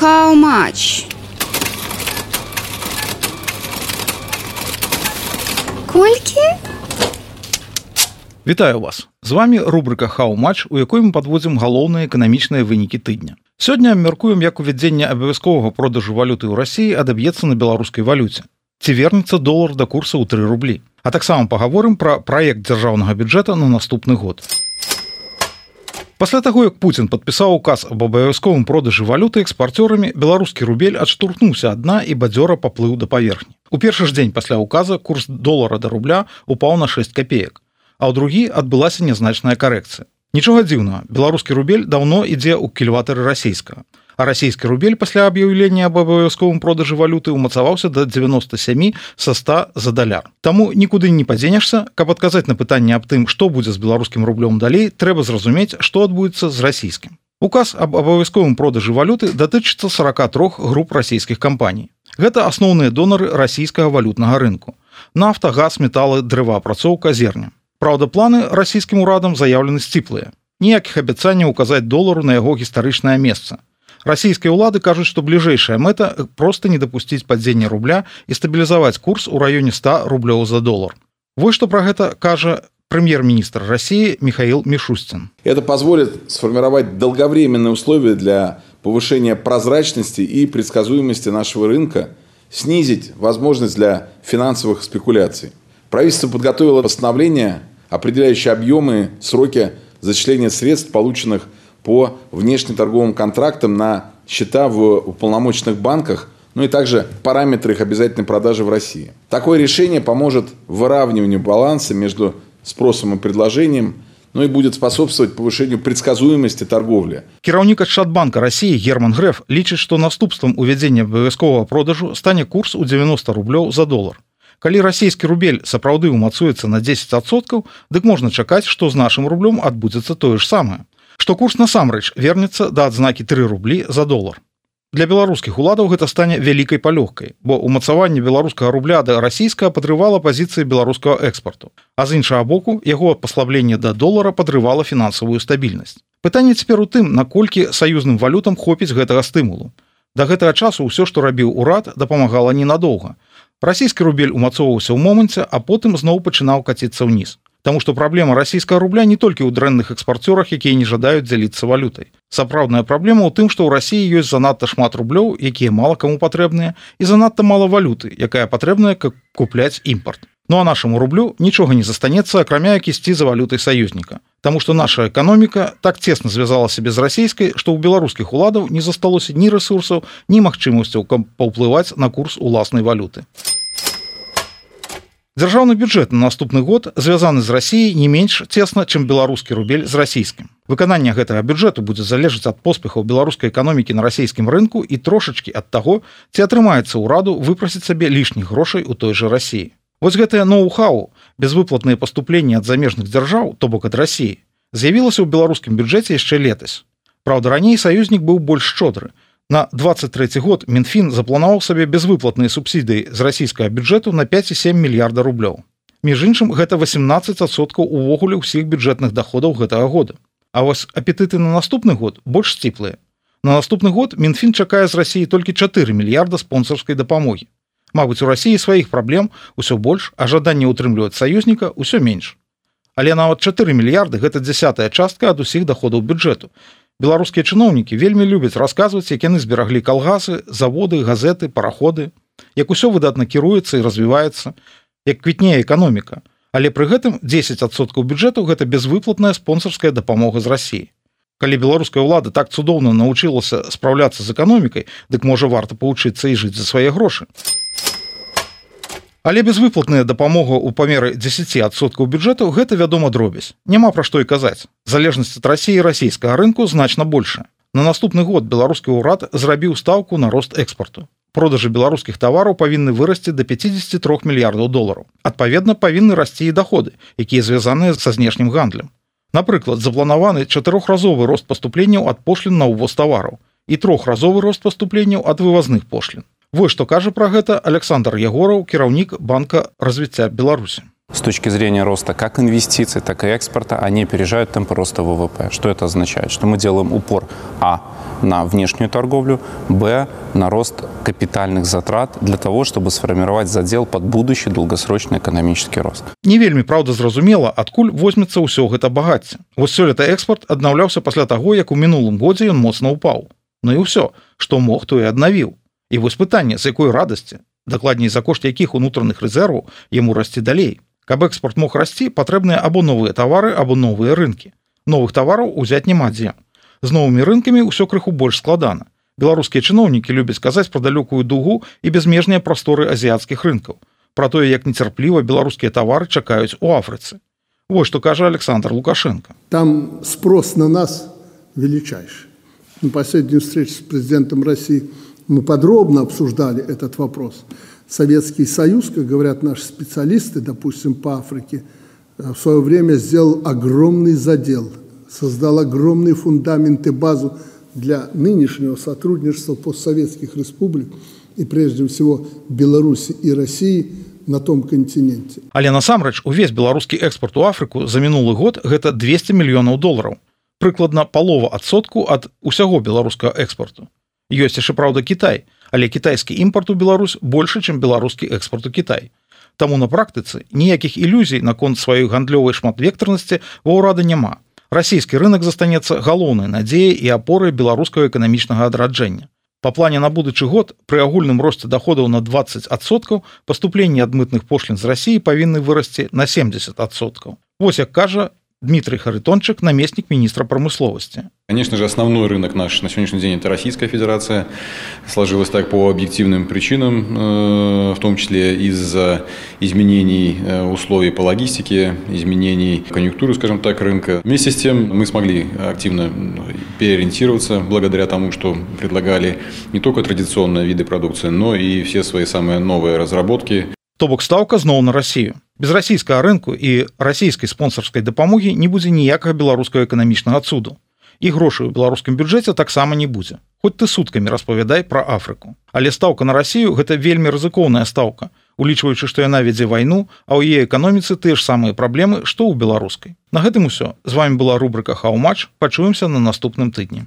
How much? Колькі? Вітаю вас. З вами рубрика хау-матч у якой мы подводзім галоўныя эканамічныя вынікі тыдня. Сёння мяркуем як увядзенне абавязковага продажу валюты ў рассіі адаб'ецца на беларускай валюце. Ці вернецца долар да курса ў 3 рублі? А таксама паговорым пра праект дзяржаўнага бюджэта на наступны год пасля таго як Путін падпісаў указ об абавязковым продажы валюты экспарцёрамі беларускі рубель адштурхнуўся адна і бадзёра паплыў да паверхні. У першы ж дзень пасля указа курс долара да рубля упаў на 6 копеек а ў другі адбылася нязначная карэкцыя. Нічога дзіўна беларускі рубель даўно ідзе ў кільватары расійскага расійскі рубель пасля аб'яўлення аб абавязковым продажы валюты ўмацаваўся до 97 са 100 за даляр Таму нікуды не падзенешся каб адказаць на пытанне аб тым што будзе з беларускім рублём далей трэба зразумець што адбудзецца з расійскім указ об абавязковым продажы валюты датычыцца 43 груп расійскіх кампаній Гэта асноўныя донары расійскага валютнага рынку. Нафта, газ, металы, дрэваапрацоўка зерня. Праўда, планы расійскім урадам заяўлены сціплыя. Ніякіх абяцанняў указаць долару на яго гістарычнае месца. Расійскія ўлады кажуць, што бліжэйшая мэта проста не дапусціць падзення рубля і стабілізаваць курс у раёне 100 рублёў за долар. Вось што пра гэта кажа премьер-министр России Михаил Мишустин. Это позволит сформировать долговременные условия для повышения прозрачности и предсказуемости нашего рынка, снизить возможность для финансовых спекуляций. Правительство подготовило постановление, определяющее объемы, сроки зачисления средств, полученных по внешнеторговым контрактам на счета в уполномоченных банках, ну и также параметры их обязательной продажи в России. Такое решение поможет выравниванию баланса между спросом и предложением – ну и будет способствовать повышению предсказуемости торговли. Кіраўнік Шатбанка России Герман Греф лічыць, што наступствам увядзення абавязковага продажу стане курс у 90 рублёў за долар. Калі расійскі рубель сапраўды ўмацуецца на 10соткаў, дык можна чакаць, што з нашым рублём адбудзецца тое ж самае. Што курс насамрэч вернецца да адзнакі 3 рублі за долар. Для беларускіх уладаў гэта стане вялікай палёгкай, бо ўмацаванне беларускага рубля да расійскага падрывала пазіцыі беларускага экспарту. А з іншага боку яго паслабленне да долара падрывала фінансавую стабільнасць. Пытанне цяпер у тым, наколькі саюзным валютам хопіць гэтага стымулу. Да гэтага часу ўсё, што рабіў урад, дапамагала ненадоўга. Расійскі рубель умацоўваўся ў моманце, а потым зноў пачынаў каціцца ўніз. Таму што праблема расійскага рубля не толькі ў дрэнных экспарцёрах, якія не жадаюць дзяліцца валютай. Сапраўдная праблема ў тым, што ў рассіі ёсць занадта шмат рублёў, якія мала каму патрэбныя і занадта мала валюты, якая патрэбная каб купляць імпорт. Ну а нашаму рублю нічога не застанецца, акрамя як ісці за валютай саюзніка. Таму што наша эканоміка так цесна звязалася без расійскай, што ў беларускіх уладаў не засталося ні рэсурсаў, ні магчымасцяў паўплываць на курс уласнай валюты. Дзяржаўны бюджэт на наступны год звязаны з рассіяй не менш цесна, чым беларускі рубель з расійскім. Выкананне гэтага бюджэту будзе залежаць ад поспехаў беларускай эканомікі на расійскім рынку і трошачкі ад таго, ці атрымаецца ўраду выпрасіць сабе лішніх грошай у той жа рассіі. Вось гэтае ноу-хау, безвыплатныя паступленні ад замежных дзяржаў, то бок ад рассіі, з'явілася ў беларускім бюджэце яшчэ летась. Праўда, раней саюзнік быў больш шчодры, На 23 год Мінфін запланаваў сабе безвыплатныя субсідыі з расійскага бюджэту на 5,7 мільярда рублёў. Між іншым гэта 18соткаў увогуле ўсіх бюджэтных доходаў гэтага года. А вось апетыты на наступны год больш сціплыя. На наступны год Мінфін чакае з рассіі толькі 4 мільярда спонсарскай дапамогі. Мабыць, у рассіі сваіх праблем усё больш, а жаданне ўтрымліваць саюзніка ўсё менш. Але нават 4 мільярды гэта дзясятая частка ад усіх доходаў бюджэту беларускія чыноўнікі вельмі любяць расказваць як яны збераглі калгасы заводы газеты параходы як усё выдатна кіруецца і развіваецца як квітнее эканоміка. Але пры гэтым 10соткаў бюджэту гэта безвыплатная спонсорская дапамога з рассіі калі беларуская ўлада так цудоўна навучылася спраўляцца з эканомікай дык можа варта павучыцца і жыць за свае грошы Але безвыплатная дапамога ў памеры 10соткаў бюджэту гэта вядома дробязь. Няма пра што і казаць. Залежнасць ад рассіі расійскага рынку значна больше. На наступны год беларускі ўрад зрабіў стаўку на рост экспарту. Продажы беларускіх тавараў павінны вырасці да 53 мільярдаў долараў. Адпаведна павінны расці і доходы, якія звязаныя са знешнім гандлем. Напрыклад, запланаваны чатырохразовы рост паступленняў ад пошлін на ўвоз тавараў і трохразовы рост паступленняў ад вывазных пошлін. Вось што кажа пра гэта Александр Ягораў, кіраўнік банка развіцця Беларусі. С точки зрения роста как инвестиций, так и экспорта, они опережают темпы роста ВВП. Что это означает? Что мы делаем упор, а, на внешнюю торговлю, б, на рост капитальных затрат для того, чтобы сформировать задел под будущий долгосрочный экономический рост. Не вельмі праўда зразумела, адкуль возьмецца ўсё гэта багацце. Вось сёлета экспорт аднаўляўся пасля таго, як у мінулым годзе ён моцна ўпаў. Ну і ўсё, што мог, то і аднавіў. І вось пытанне, з якой радасці, дакладней за кошт якіх унутраных рэзерваў яму расці далей. Каб экспорт мог расці, патрэбныя або новыя тавары або новыя рынкі. Новых тавараў узяць няма дзе. З новымі рынкамі ўсё крыху больш складана. Беларускія чыноўнікі любяць казаць пра далёкую дугу і безмежныя прасторы азіяцкіх рынкаў. Пра тое, як нецярпліва беларускія тавары чакаюць у Афрыцы. Вось што кажа Александр Лукашенко. Там спрос на нас величайший. На последнюю встречу с президентом России мы подробно обсуждали этот вопрос. Советский Союз, как говорят наши специалисты, допустим, по Африке, э, в свое время сделал огромный задел, создал огромные фундаменты, базу для нынешнего сотрудничества постсоветских республик и прежде всего Беларуси и России на том континенте. Але насамрэч увесь беларускі экспорт у Афрыку за мінулы год гэта 200 мільёнаў долараў. Прыкладна палова адсотку ад усяго беларускага экспорту. Ёсць яшчэ праўда Кітай, але кітайскі імпорт у Беларусь больше, чым беларускі экспорт у Кітай. Таму на практыцы ніякіх ілюзій наконт сваёй гандлёвай шматвектарнасці ва ўрада няма. Расійскі рынок застанецца галоўнай надзеяй і апорай беларускага эканамічнага адраджэння. Па плане на будучы год пры агульным росце доходаў на 20соткаў паступленні адмытных пошлін з рассіі павінны вырасці на 70соткаў. Вось як кажа Дмитрий Харитончик, наместник министра промысловости. Конечно же, основной рынок наш на сегодняшний день – это Российская Федерация. Сложилось так по объективным причинам, э, в том числе из-за изменений э, условий по логистике, изменений конъюнктуры, скажем так, рынка. Вместе с тем мы смогли активно переориентироваться благодаря тому, что предлагали не только традиционные виды продукции, но и все свои самые новые разработки. То бок стаўка зноў на Россию. Без расійскага рынку і расійскай спонсарскай дапамогі не будзе ніякага беларускага эканамічнага цуду. І грошай у беларускім бюджэце таксама не будзе. Хоць ты суткамі распавядай пра Афрыку. Але стаўка на Расію гэта вельмі рызыкоўная стаўка, улічваючы, што яна вядзе вайну, а ў яе эканоміцы тыя ж самыя праблемы, што ў беларускай. На гэтым усё з вами была рубрика Хау-матч, пачуемся на наступным тыдні.